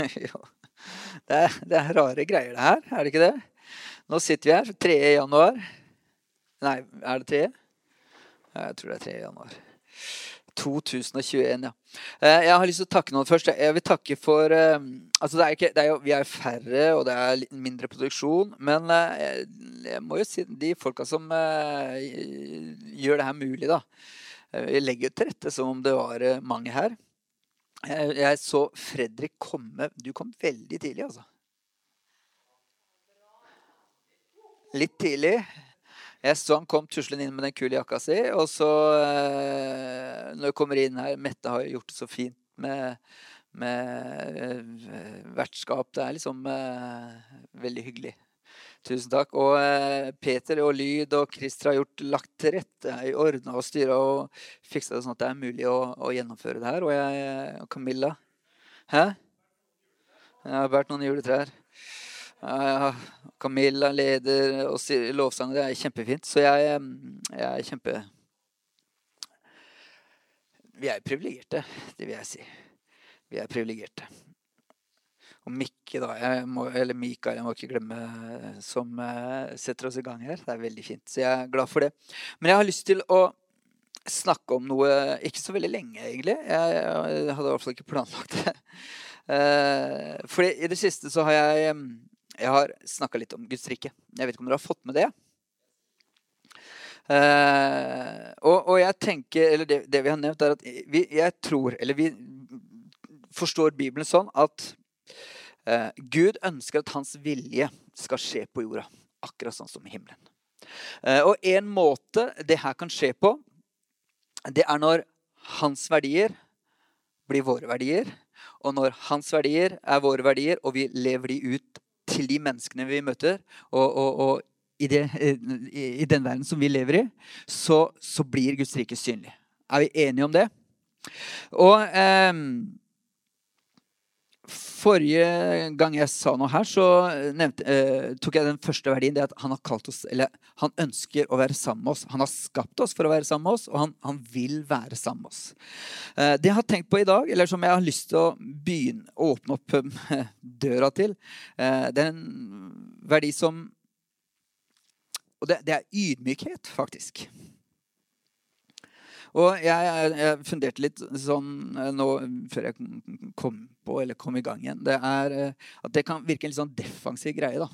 jo. Det er, det er rare greier, det her. Er det ikke det? Nå sitter vi her 3. januar. Nei, er det 3.? Jeg tror det er 3. januar. 2021, ja. Eh, jeg har lyst til å takke noen først. Jeg vil takke for eh, altså det er ikke, det er jo, Vi er færre, og det er mindre produksjon. Men jeg, jeg må jo si de folka som gjør det her mulig, da. Vi legger til rette som om det var mange her. Jeg så Fredrik komme Du kom veldig tidlig, altså. Litt tidlig. Jeg så han kom tuslende inn med den kule jakka si. Og så, eh, når jeg kommer inn her Mette har gjort det så fint med, med eh, vertskap. Det er liksom eh, veldig hyggelig. Tusen takk. Og eh, Peter og Lyd og Christer har gjort lagt til rette, ordna og styra og fiksa det sånn at det er mulig å, å gjennomføre det her. Og jeg og Camilla Hæ? Jeg har båret noen juletrær. Ja, Camilla leder og lovsanger. Det er kjempefint. Så jeg, jeg er kjempe Vi er privilegerte, det vil jeg si. Vi er privilegerte. Og Mikke, da, jeg må, eller Mikael, jeg må ikke glemme, som uh, setter oss i gang her. Det er veldig fint. Så jeg er glad for det. Men jeg har lyst til å snakke om noe ikke så veldig lenge, egentlig. Jeg, jeg hadde i hvert fall ikke planlagt det. Uh, for i det siste så har jeg jeg snakka litt om Guds rike. Jeg vet ikke om dere har fått med det? Uh, og, og, jeg tenker, eller det, det, vi har nevnt, er at vi, jeg tror, eller vi forstår Bibelen sånn at Gud ønsker at hans vilje skal skje på jorda. Akkurat sånn som i himmelen. Uh, og en måte det her kan skje på, det er når hans verdier blir våre verdier. Og når hans verdier er våre verdier, og vi lever de ut til de menneskene vi møter, og, og, og i, det, i, den verden som vi lever i, så, så, blir Guds rike synlig. Er vi enige om det? Og eh, Forrige gang jeg sa noe her, så nevnte, eh, tok jeg den første verdien. det at Han har kalt oss, eller han ønsker å være sammen med oss. Han har skapt oss for å være sammen med oss, og han, han vil være sammen med oss. Eh, det jeg har tenkt på i dag, eller som jeg har lyst til å begynne å åpne opp eh, døra til, eh, det er en verdi som Og det, det er ydmykhet, faktisk. Og jeg, jeg, funderte litt sånn eh, nå før jeg kom på, eller kom i gang igjen. Det er eh, at det kan virke en litt sånn defensiv greie. da.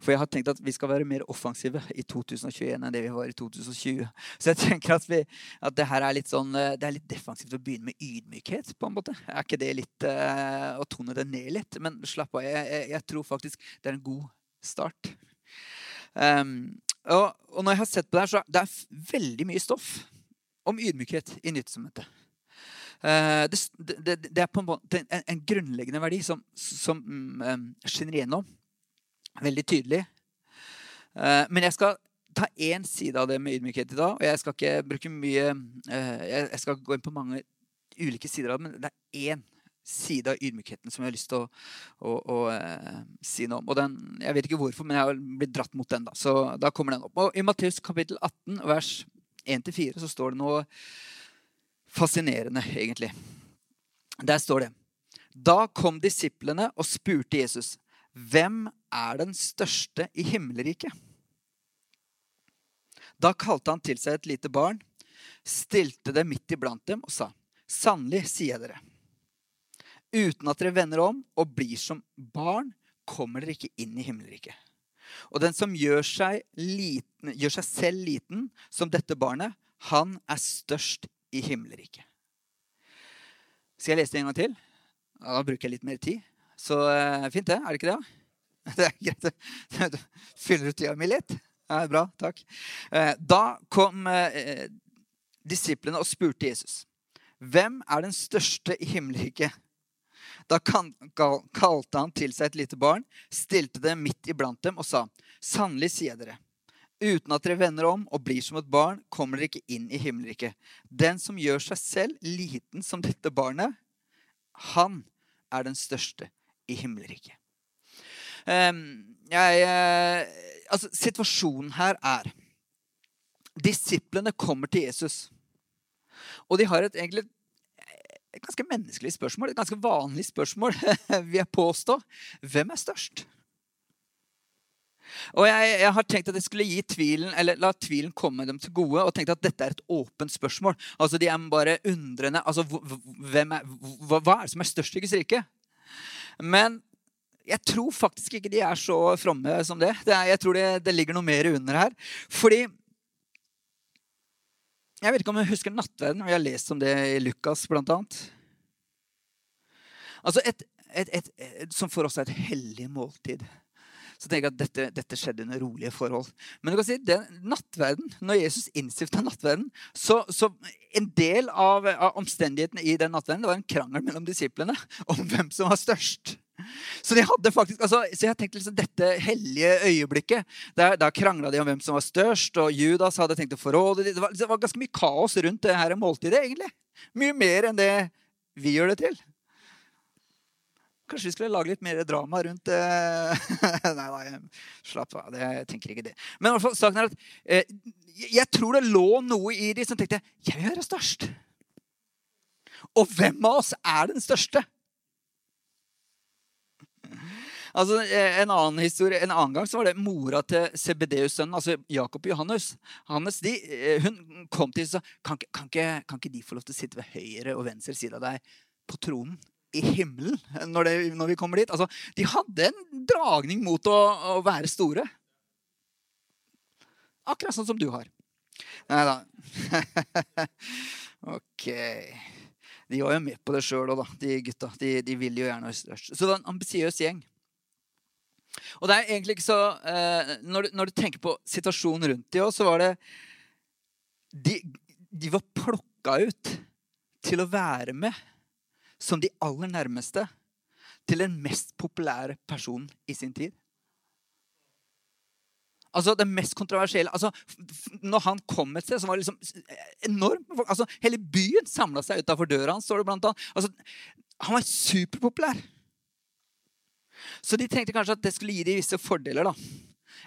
For jeg har tenkt at vi skal være mer offensive i 2021 enn det vi var i 2020. Så jeg tenker at, vi, at det her er litt sånn, eh, det er litt defensivt å begynne med ydmykhet. på en måte. Er ikke det litt uh, å tone det ned litt? Men slapp av. Jeg, jeg, jeg tror faktisk det er en god start. Um, og, og, når jeg har sett på det her, så det er veldig mye stoff om ydmykhet i Nyttestamentet. Uh, det, det, det, er på en måte en, en grunnleggende verdi som, som um, skinner igjennom veldig tydelig. Uh, men jeg skal ta én side av det med ydmykhet i dag. Og jeg skal ikke bruke mye Jeg skal gå inn på mange ulike sider av det, men det er én side av ydmykheten som jeg har lyst til å, å, å si noe om. Og den, Jeg vet ikke hvorfor, men jeg har blitt dratt mot den. da, Så da kommer den opp. Og I Matteus kapittel 18, vers 1-4 så står det noe fascinerende, egentlig. Der står det Da kom disiplene og spurte Jesus, 'Hvem er den største i himmelriket?' Da kalte han til seg et lite barn, stilte det midt iblant dem og sa, 'Sannelig, sier jeg dere, uten at dere vender om og blir som barn, kommer dere ikke inn i himmelriket.' Og den som gjør seg, liten, gjør seg selv liten som dette barnet, han er størst i himmelriket. Skal jeg lese det en gang til? Da bruker jeg litt mer tid. Så uh, fint, det. Er det ikke det? Det er greit. Du Fyller ut tida mi litt? Ja, bra. Takk. Uh, da kom uh, disiplene og spurte Jesus. Hvem er den største i himmelriket? Da kalte han til seg et lite barn, stilte det midt iblant dem og sa, Sannelig sier dere, uten at dere vender om og blir som et barn, kommer dere ikke inn i himmelriket. Den som gjør seg selv liten som dette barnet, han er den største i himmelriket. Jeg, uh, altså, situasjonen her er Disiplene kommer til Jesus. Og de har et, egentlig et ganske menneskelig spørsmål, et ganske vanlig spørsmål, vil jeg påstå. Hvem er størst? Og jeg, jeg, har tenkt at jeg skulle gi tvilen, eller la tvilen komme dem til gode. Og tenkte at dette er et åpent spørsmål. Altså De er bare undrende. altså hvem er, hva, hva er det som er størst i Guds rike? Men jeg tror faktisk ikke de er så fromme som det. det er, jeg tror det, det, ligger noe mer under her. Fordi Jeg vet ikke om jeg husker nattverden. og jeg har lest om det i Lukas, annet. Altså et, et, et, som for oss er et hellig måltid så tenker jeg at dette, dette, skjedde under rolige forhold. Men du kan si, den nattverden, når Jesus innstifta nattverden, så, så, en del av, av, omstendighetene i den nattverden det var en krangel mellom disiplene om hvem som var størst. Så de hadde faktisk, altså, så jeg tenkte liksom dette hellige øyeblikket Der, der krangla de om hvem som var størst, og Judas hadde tenkt å forråde dem. Det, det, var ganske mye kaos rundt det her måltidet. egentlig. Mye mer enn det vi gjør det til. Kanskje vi skulle lage litt mer drama rundt eh, Nei, nei, slapp av. Jeg tenker ikke det. Men i hvert fall, saken er at eh, jeg tror det lå noe i de som tenkte jeg vil være størst. Og hvem av oss er den største? Altså, eh, En annen historie, en annen gang så var det mora til CBDU-sønnen, altså Jakob Johannes. Hannes, de, eh, hun kom til og sa kan kan, kan ikke de få lov til å sitte ved høyre og venstre side av deg på tronen? i himmelen når, det, når vi kommer dit. Altså, de hadde en dragning mot å, å, være store. Akkurat sånn som du har. Nei da. ok. De var jo med på det sjøl òg, de gutta. De, de vil jo gjerne være størst. Så det var en ambisiøs gjeng. Og det er egentlig ikke så eh, når, du, når, du, tenker på situasjonen rundt de også, så var det De, de var plukka ut til å være med som de aller nærmeste til den mest populære personen i sin tid. Altså det mest kontroversielle altså, Når han kom et sted som var liksom enormt altså, Hele byen samla seg utafor døra hans. står det blant annet. Altså, han var superpopulær. Så de tenkte kanskje at det skulle gi dem visse fordeler. da.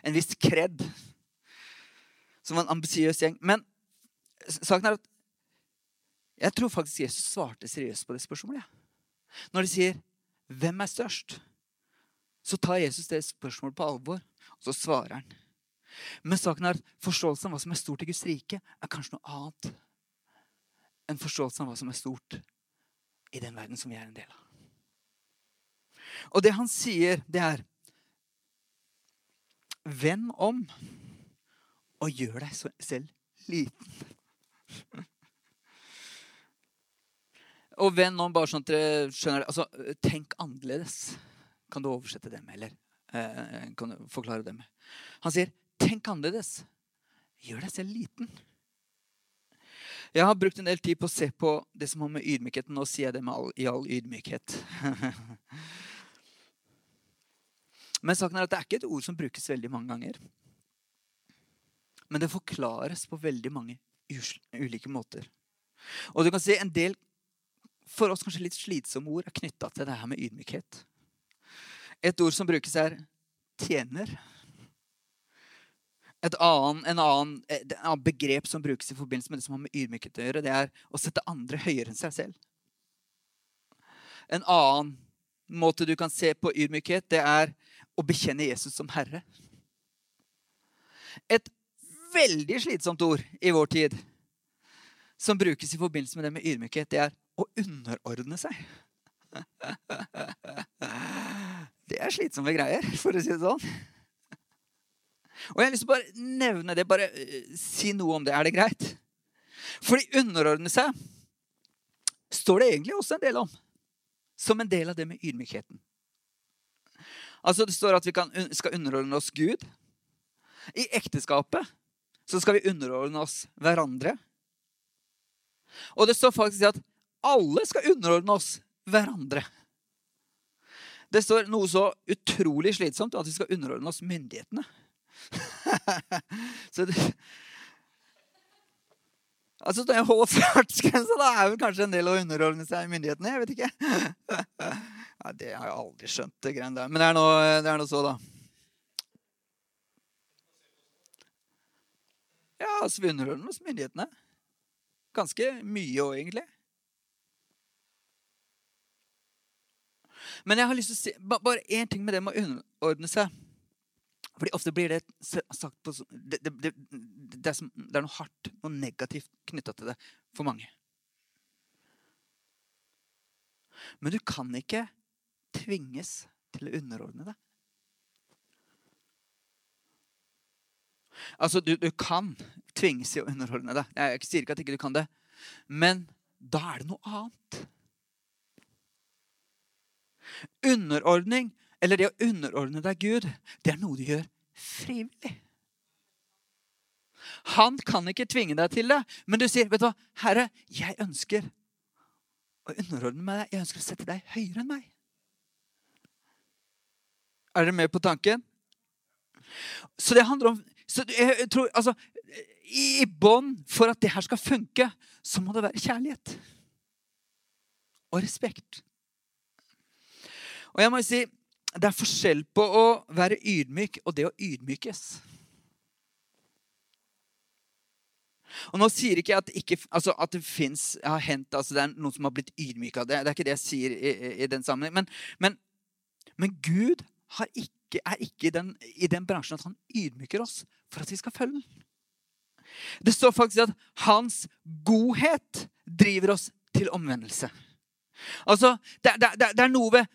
En viss kred. Som en ambisiøs gjeng. Men saken er at jeg tror faktisk Jesus svarte seriøst på det spørsmålet. Ja. Når de sier 'Hvem er størst?', så tar Jesus det spørsmålet på alvor, og så svarer han. Men saken er at forståelsen av hva som er stort i Guds rike, er kanskje noe annet enn forståelsen av hva som er stort i den verden som vi er en del av. Og det han sier, det er Vend om og gjør deg selv liten. Og venn om, bare sånn at dere skjønner det. Altså, tenk annerledes. Kan du oversette det med, eller eh, kan du forklare det med? Han sier, tenk annerledes. Gjør deg selv liten. Jeg har brukt en del tid på å se på det som har med ydmykheten. Nå sier jeg det all, i all ydmykhet. Men saken er at det er ikke et ord som brukes veldig mange ganger. Men det forklares på veldig mange ulike måter. Og du kan si En del for oss kanskje litt slitsomme ord er knytta til det her med ydmykhet. Et ord som brukes, er tjener. Annen, en annen, et annet begrep som brukes i forbindelse med det som har med ydmykhet å gjøre, det er å sette andre høyere enn seg selv. En annen måte du kan se på ydmykhet, det er å bekjenne Jesus som Herre. Et veldig slitsomt ord i vår tid som brukes i forbindelse med det med ydmykhet, det er å underordne seg. Det er slitsomme greier, for å si det sånn. Og jeg har lyst til å bare nevne det, bare eh, si noe om det. Er det greit? Fordi underordne seg står det egentlig også en del om. Som en del av det med ydmykheten. Altså Det står at vi kan, skal underordne oss Gud. I ekteskapet så skal vi underordne oss hverandre. Og det står faktisk at alle skal underordne oss hverandre. Det står noe så utrolig slitsomt at vi skal underordne oss myndighetene. så det, altså, det er fartsgrensa er vel kanskje en del å underordne seg myndighetene. Jeg vet ikke. ja, det har jeg aldri skjønt, det greiene der. Men det er noe, noe så, da. Ja, altså, vi underordner oss myndighetene. Ganske mye òg, egentlig. Men jeg har lyst til å si bare én ting med det med å underordne seg. Fordi ofte blir det sagt på det, det, det, det, er, er noe hardt, noe negativt knytta til det for mange. Men du kan ikke tvinges til å underordne deg. Altså, du, du kan tvinges til å underordne deg. Jeg sier ikke at ikke du kan det. Men da er det noe annet. Underordning, eller det å underordne deg Gud, det er noe du gjør frivillig. Han kan ikke tvinge deg til det, men du sier, 'Vet du hva, Herre, jeg ønsker å underordne meg deg. Jeg ønsker å sette deg høyere enn meg.' Er dere med på tanken? Så det handler om så jeg tror, altså, I bånn for at det her skal funke, så må det være kjærlighet. Og respekt. Og jeg må jo si, Det er forskjell på å være ydmyk og det å ydmykes. Og Nå sier ikke jeg at, ikke, altså at det fins har hendt, altså noen som har blitt ydmyka. Det, er ikke det jeg sier i, i, i den sammenheng. Men, men, men Gud ikke, er ikke i den, i den, bransjen at han ydmyker oss for at vi skal følge den. Det står faktisk at hans godhet driver oss til omvendelse. Altså, det, det, det er noe ved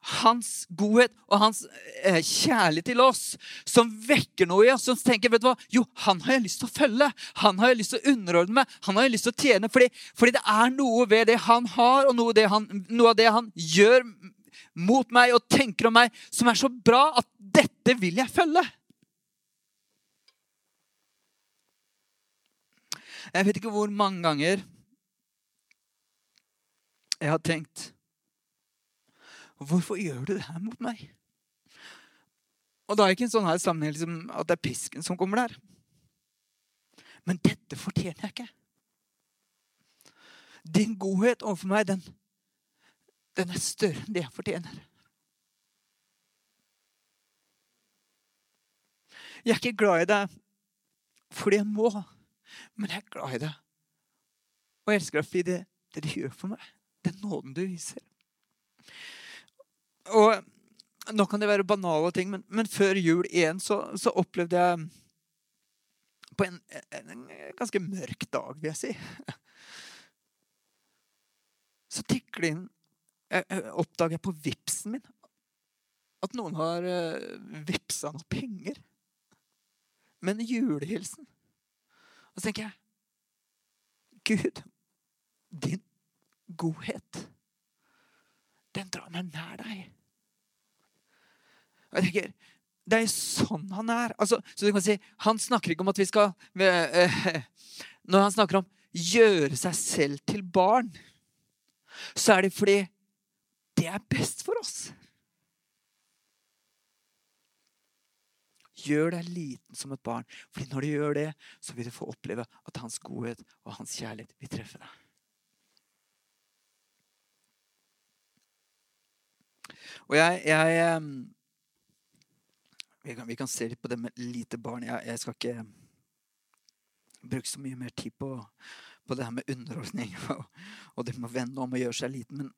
hans godhet og hans eh, kjærlighet til oss som vekker noe i oss. Som tenker vet du hva? Jo, han har jeg lyst til å følge. Han har jeg lyst til å underordne meg. Han har jeg lyst til å tjene. Fordi, fordi det er noe ved det han har, og noe, det han, noe, av det han gjør mot meg og tenker om meg, som er så bra at dette vil jeg følge. Jeg vet ikke hvor mange ganger jeg har tenkt Hvorfor gjør du det her mot meg? Og da er det ikke en sånn her sammenheng liksom, at det er pisken som kommer der. Men dette fortjener jeg ikke. Din godhet overfor meg, den, den er større enn det jeg fortjener. Jeg er ikke glad i deg fordi jeg må, men jeg er glad i deg. Og jeg elsker deg fordi det, det du gjør for meg, den nåden du viser. Og nå kan det være banale ting, men, men før jul igjen så, så, opplevde jeg på en, en, ganske mørk dag, vil jeg si Så tikker det inn Oppdager jeg på vipsen min at noen har eh, vippsa noe penger. Med en julehilsen. Og så tenker jeg Gud, din godhet, den drar meg nær deg. Og jeg tenker, Det er sånn han er. Altså, så du kan si, Han snakker ikke om at vi skal uh, Når han snakker om gjøre seg selv til barn, så er det fordi det er best for oss. Gjør deg liten som et barn, Fordi når du gjør det, så vil du få oppleve at hans godhet og hans kjærlighet vil treffe deg. Og jeg, jeg vi, kan, vi, kan, se litt på det med lite barn. Jeg, jeg, skal ikke bruke så mye mer tid på, på det her med underordning og, og, det med å vende om og gjøre seg liten. Men,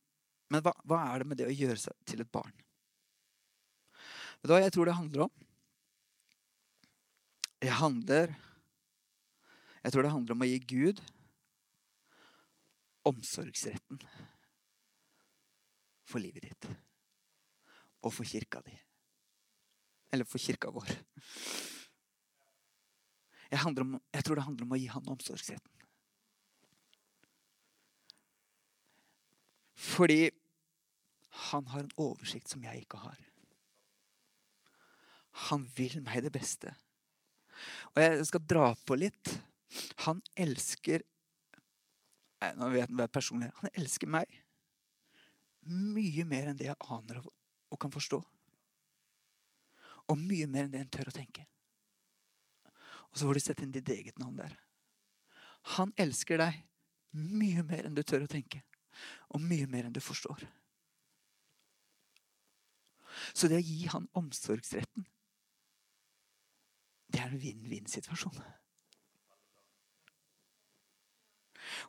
men hva, hva, er det med det å gjøre seg til et barn? Vet du hva jeg tror det handler om? Det handler Jeg tror det handler om å gi Gud omsorgsretten for livet ditt og for kirka di. Eller for kirka vår. Jeg, om, jeg, tror det handler om å gi han omsorgsretten. Fordi han har en oversikt som jeg ikke har. Han vil meg det beste. Og jeg skal dra på litt. Han elsker Nå vet jeg er personlig. Han elsker meg mye mer enn det jeg aner og kan forstå. Og mye mer enn det en tør å tenke. Og så får du sette inn ditt eget navn der. Han elsker deg mye mer enn du tør å tenke. Og mye mer enn du forstår. Så det å gi han omsorgsretten, det er en vinn-vinn-situasjon.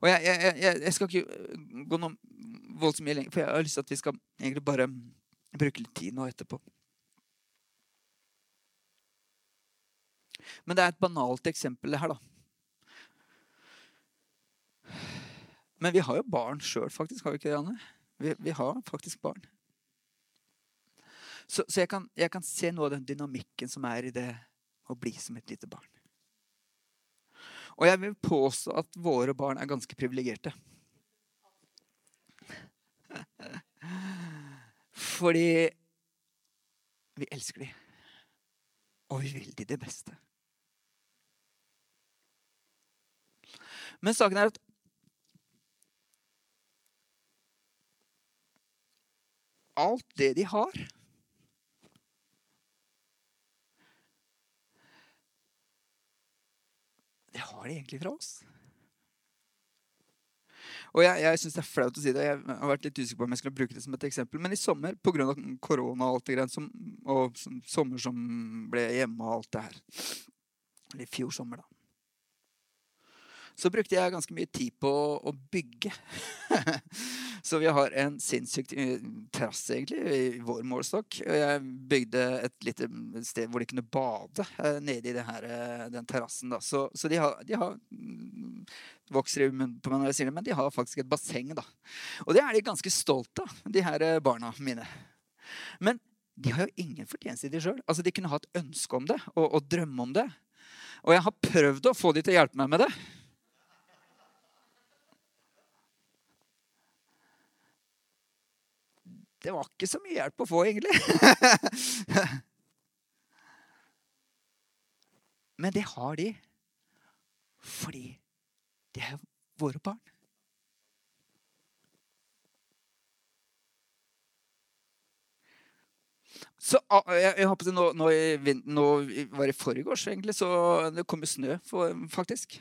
Og jeg, jeg, jeg, jeg, skal ikke gå noe voldsomt mye lenger, for jeg har lyst til at vi skal egentlig bare bruke litt tid nå etterpå. Men det er et banalt eksempel, her, da. Men vi har jo barn sjøl, faktisk. Har vi ikke det, Anne? Vi, vi har faktisk barn. Så, så jeg, kan, jeg, kan, se noe av den dynamikken som er i det å bli som et lite barn. Og jeg vil påstå at våre barn er ganske privilegerte. Fordi vi elsker dem. Og vi vil dem det beste. Men saken er at alt det de har Det har de egentlig fra oss. Og Jeg, jeg syns det er flaut å si det. Jeg har vært litt usikker på om jeg skulle bruke det som et eksempel. Men i sommer, pga. korona og alt det greiene, og sommer som ble hjemme og alt det her Eller i fjor sommer, da så brukte jeg ganske mye tid på å bygge. så vi har en sinnssykt trass, terrasse, egentlig, i vår målestokk. Jeg bygde et lite sted hvor de kunne bade eh, nede i her, eh, den terrassen. Så, så, de har, de har mm, men de har faktisk et basseng. da. Og det er de ganske stolte av, de her barna mine. Men de har jo ingen fortjeneste i det sjøl. Altså, de kunne ha et ønske om det og, og drømme om det. Og jeg har prøvd å få de til å hjelpe meg med det. Det var ikke så mye hjelp å få, egentlig. Men det har de fordi de er våre barn. Så jeg, jeg håper det nå, nå, nå var det i forgårs, egentlig, så det kom jo snø, for, faktisk.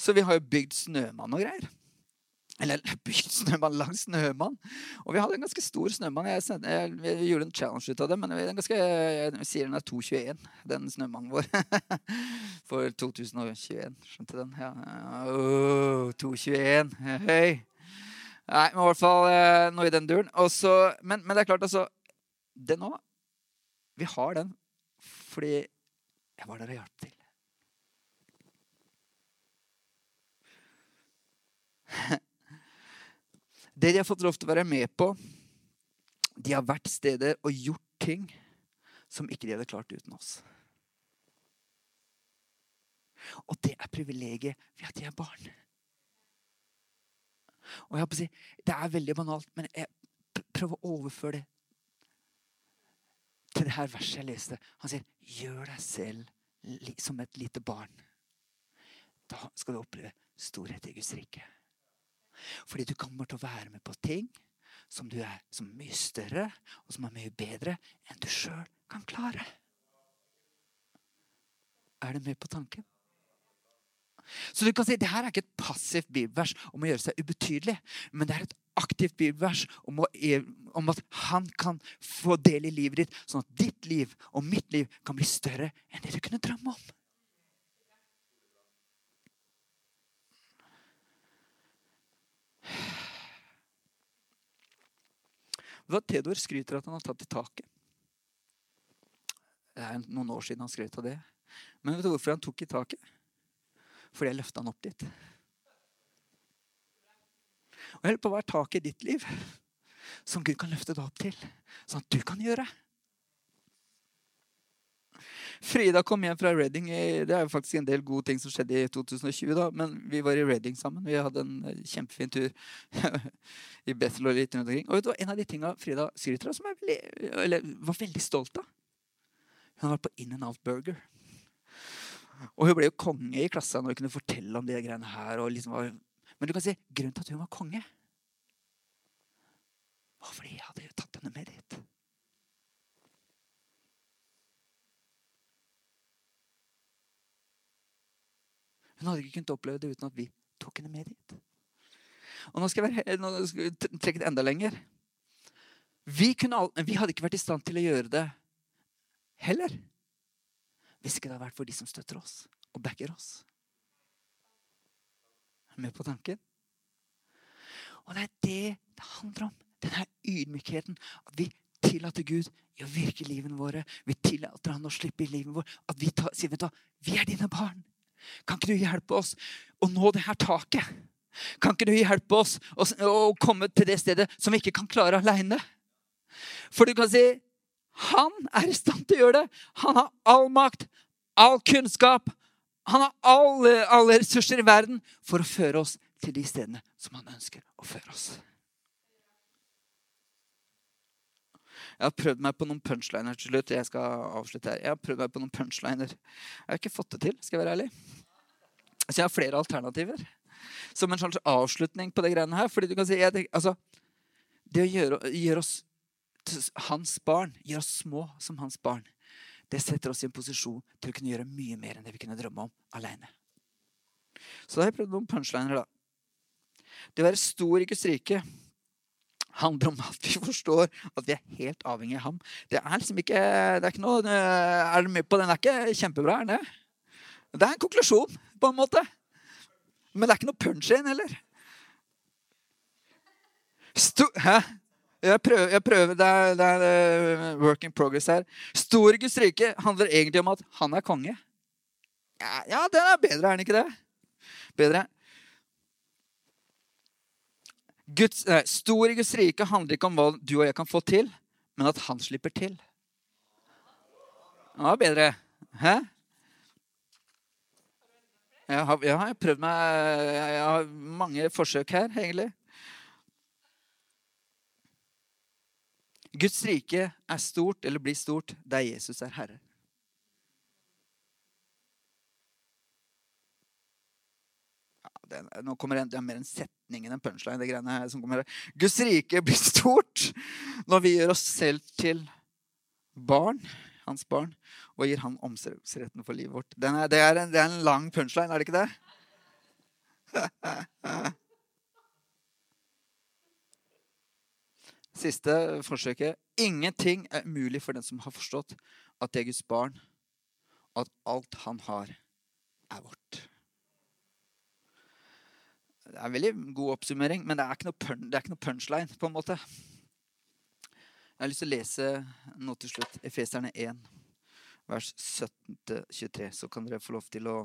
Så vi har jo bygd snømann og greier. Eller bygd snømann langs snømann. Og vi hadde en ganske stor snømann. Jeg, sendte, jeg, gjorde en challenge ut av det, men den jeg sier den er 221, den snømannen vår. For 2021. Skjønte den? Ja. Oh, 221. Hei. Nei, men i hvert fall eh, noe i den duren. Også, men, men, det er klart, altså Den òg. Vi har den fordi jeg var der og hjalp til. Det de har fått lov til å være med på De har vært steder og gjort ting som ikke de hadde klart uten oss. Og det er privilegiet ved at de er barn. Og jeg si, Det er veldig banalt, men jeg prøver å overføre det til det her verset jeg leste. Han sier, 'Gjør deg selv som et lite barn.' Da skal du oppleve storhet i Guds rike. Fordi du kommer til å være med på ting som, er, som er mye større og som er mye bedre enn du sjøl kan klare. Er du med på tanken? Så du kan si, det her er ikke et passivt bibelvers om å gjøre seg ubetydelig. Men det er et aktivt bibelvers om, å, om, at han kan få del i livet ditt, sånn at ditt liv og mitt liv kan bli større enn det du kunne drømme om. Hva Theodor skryter at han har tatt i taket. Det er noen år siden han skrøt av det. Men vet du hvorfor han tok i taket? Fordi jeg løfta han opp dit. Og jeg lurer på hva er taket i ditt liv som Gud kan løfte deg opp til, sånn at du kan gjøre. Frida kom hjem fra Reading. Det er jo faktisk en del gode ting som skjedde i 2020. da, Men vi var i Reading sammen. Vi hadde en eh, kjempefin tur i Bethel og litt rundt omkring. Og vet du, En av de tinga Frida skryter av, som jeg veldig, eller, var veldig stolt av Hun har vært på In and Out Burger. Og hun ble jo konge i klassen hun kunne fortelle om de greiene her. Liksom var, men du kan si grunnen til at hun var konge, var fordi jeg hadde tatt henne med dit. Hun hadde ikke kunnet oppleve det uten at vi tok henne med dit. Og nå skal jeg, være, nå skal jeg trekke det enda lenger. Vi, kunne, vi, hadde ikke vært i stand til å gjøre det heller hvis ikke det hadde vært for de som støtter oss og backer oss. Er du med på tanken? Og det er det det handler om. Denne ydmykheten. At vi tillater Gud i å virke i livene våre. Vi tillater Han å slippe i livet vårt. At vi tar, sier, vet du, vi er dine barn. Kan ikke du hjelpe oss å nå det her taket? Kan ikke du hjelpe oss å, komme til det stedet som vi ikke kan klare aleine? For du kan si han er i stand til å gjøre det. Han har all makt, all kunnskap. Han har alle, alle ressurser i verden for å føre oss til de stedene som han ønsker å føre oss. Jeg har prøvd meg på noen punchliner til slutt. Jeg skal avslutte her. Jeg har prøvd meg på noen punchliner. Jeg har ikke fått det til, skal jeg være ærlig. Så jeg har flere alternativer. Som en slags avslutning på det greiene her. Fordi du kan si, jeg, altså, Det å gjøre, gjøre oss hans barn, gjøre oss små som hans barn, det setter oss i en posisjon til å kunne gjøre mye mer enn det vi kunne drømme om alene. Så da har jeg prøvd noen punchliner, da. Det å være stor i Guds rike handler om at vi forstår at vi er helt avhengig av ham. Det er liksom ikke det er ikke noe, Er du med på den? Det er ikke kjempebra, er det? Det er en konklusjon, på en måte. Men det er ikke noe punch-in heller. Sto Hæ? Jeg prøver, jeg prøver det, er, det er uh, work in progress her. Stor Guds rike handler egentlig om at han er konge. Ja, ja den er bedre, er den ikke det? Bedre. Guds, nei, stor i Guds rike handler ikke om hva du og jeg kan få til, men at han slipper til. Det var bedre. Hæ? Jeg har, jeg har prøvd meg Jeg har mange forsøk her, egentlig. Guds rike er stort, eller blir stort, der Jesus er herre. Det, nå kommer det, det er mer en setning enn en punchline. det greiene her som kommer her. Guds rike blir stort når vi gjør oss selv til barn, hans barn, og gir han omsorgsretten for livet vårt. Er, det, er en, det, er en, lang punchline, er det ikke det? Siste forsøket. Ingenting er umulig for den som har forstått at det er Guds barn, at alt han har, er vårt. Det er en veldig god oppsummering, men det er pun det er ikke noe punchline. på en måte. Jeg har lyst til å lese nå til slutt. Efeserne 1, vers 17-23. Så kan dere få lov til å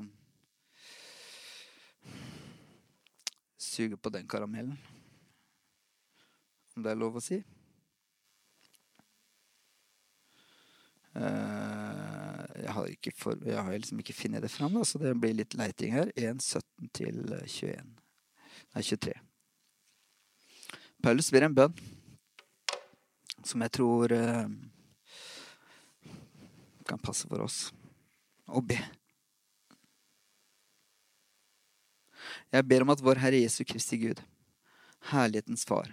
suge på den karamellen. Om det er lov å si. Uh, jeg har, for, jeg har liksom ikke funnet det fram, så det blir litt leiting her. 1, 17 til 21. Nei, 23. Paulus ber en bønn som jeg tror eh, kan passe for oss å be. Jeg ber om at vår Herre Jesu Kristi Gud, herlighetens Far,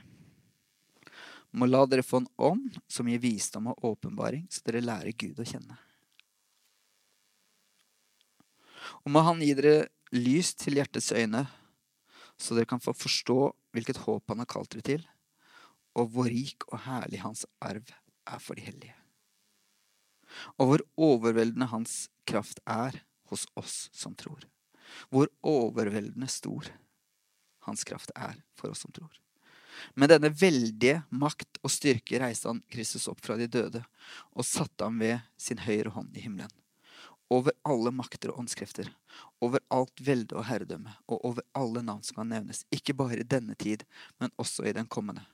må la dere få en ånd som gir visdom og åpenbaring, så dere lærer Gud å kjenne. Og må Han gi dere lys til hjertets øyne, så dere kan få forstå hvilket håp han har kalt dere til, og hvor rik og herlig hans arv er for de hellige. Og hvor overveldende hans kraft er hos oss som tror. Hvor overveldende stor hans kraft er for oss som tror. Med denne veldige makt og styrke reiste han Kristus opp fra de døde og satte ham ved sin høyre hånd i himmelen over alle makter og åndskrefter, over alt velde og herredømme, og over alle navn som kan nevnes, ikke bare i denne tid, men også i den kommende.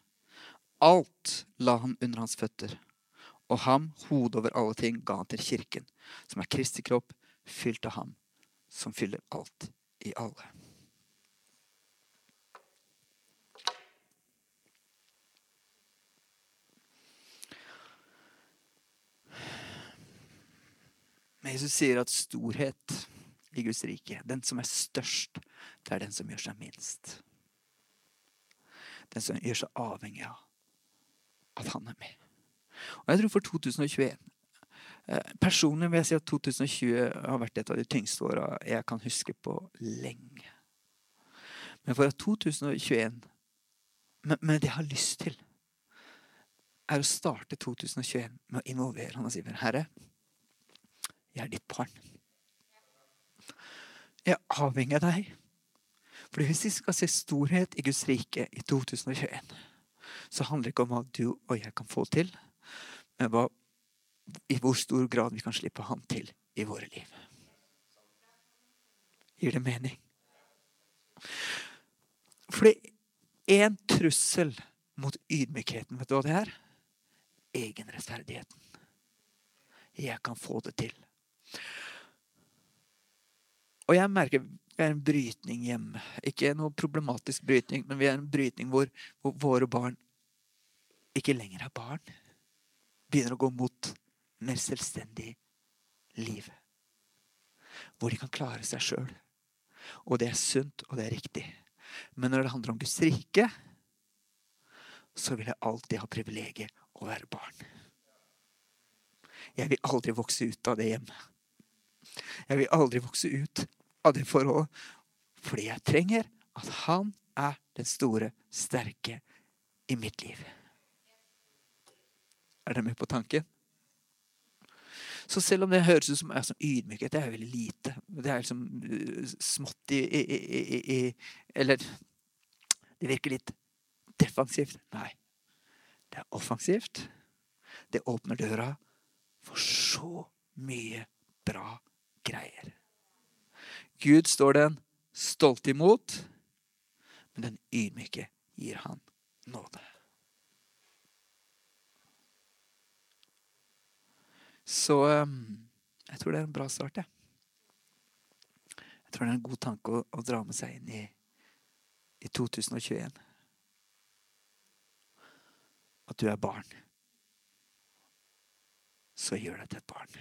Alt la han under hans føtter, og ham, hodet over alle ting, ga han til kirken, som er Kristi kropp, fylt av ham, som fyller alt i alle. Men Jesus sier at storhet i Guds rike, den som er størst, det er den som gjør seg minst. Den som gjør seg avhengig av at han er med. Og jeg tror for 2021 eh, Personlig vil jeg si at 2020 har vært et av de tyngste åra jeg kan huske på lenge. Men for at 2021 Men, men det jeg har lyst til, er å starte 2021 med å involvere han og si Herre, jeg er ditt barn. Jeg er avhengig av deg. For hvis vi skal se storhet i Guds rike i 2021, så handler det ikke om hva du og jeg kan få til, men hva, i hvor stor grad vi kan slippe Han til i våre liv. Gir det mening? Fordi én trussel mot ydmykheten, vet du hva det er? Egenrettferdigheten. Jeg kan få det til. Og jeg merker vi er en brytning hjemme. Ikke noe problematisk brytning, men vi er en brytning hvor, hvor våre barn ikke lenger er barn. Begynner å gå mot mer selvstendig liv. Hvor de kan klare seg sjøl. Og det er sunt, og det er riktig. Men når det handler om Guds rike, så vil jeg alltid ha privilegiet å være barn. Jeg vil aldri vokse ut av det hjemmet. Jeg vil aldri vokse ut av det forholdet. Fordi jeg trenger at han er den store, sterke i mitt liv. Er dere med på tanken? Så selv om det høres ut som, som ydmykhet, det er veldig lite. Det er liksom uh, smått i, i, i, i Eller det virker litt defensivt. Nei. Det er offensivt. Det åpner døra for så mye bra greier. Gud står den stolt imot, men den ydmyke gir han nåde. Så ehm, jeg tror det er en bra start, jeg. Jeg tror det er en god tanke å, å dra med seg inn i, i 2021. At du er barn. Så gjør deg til et barn.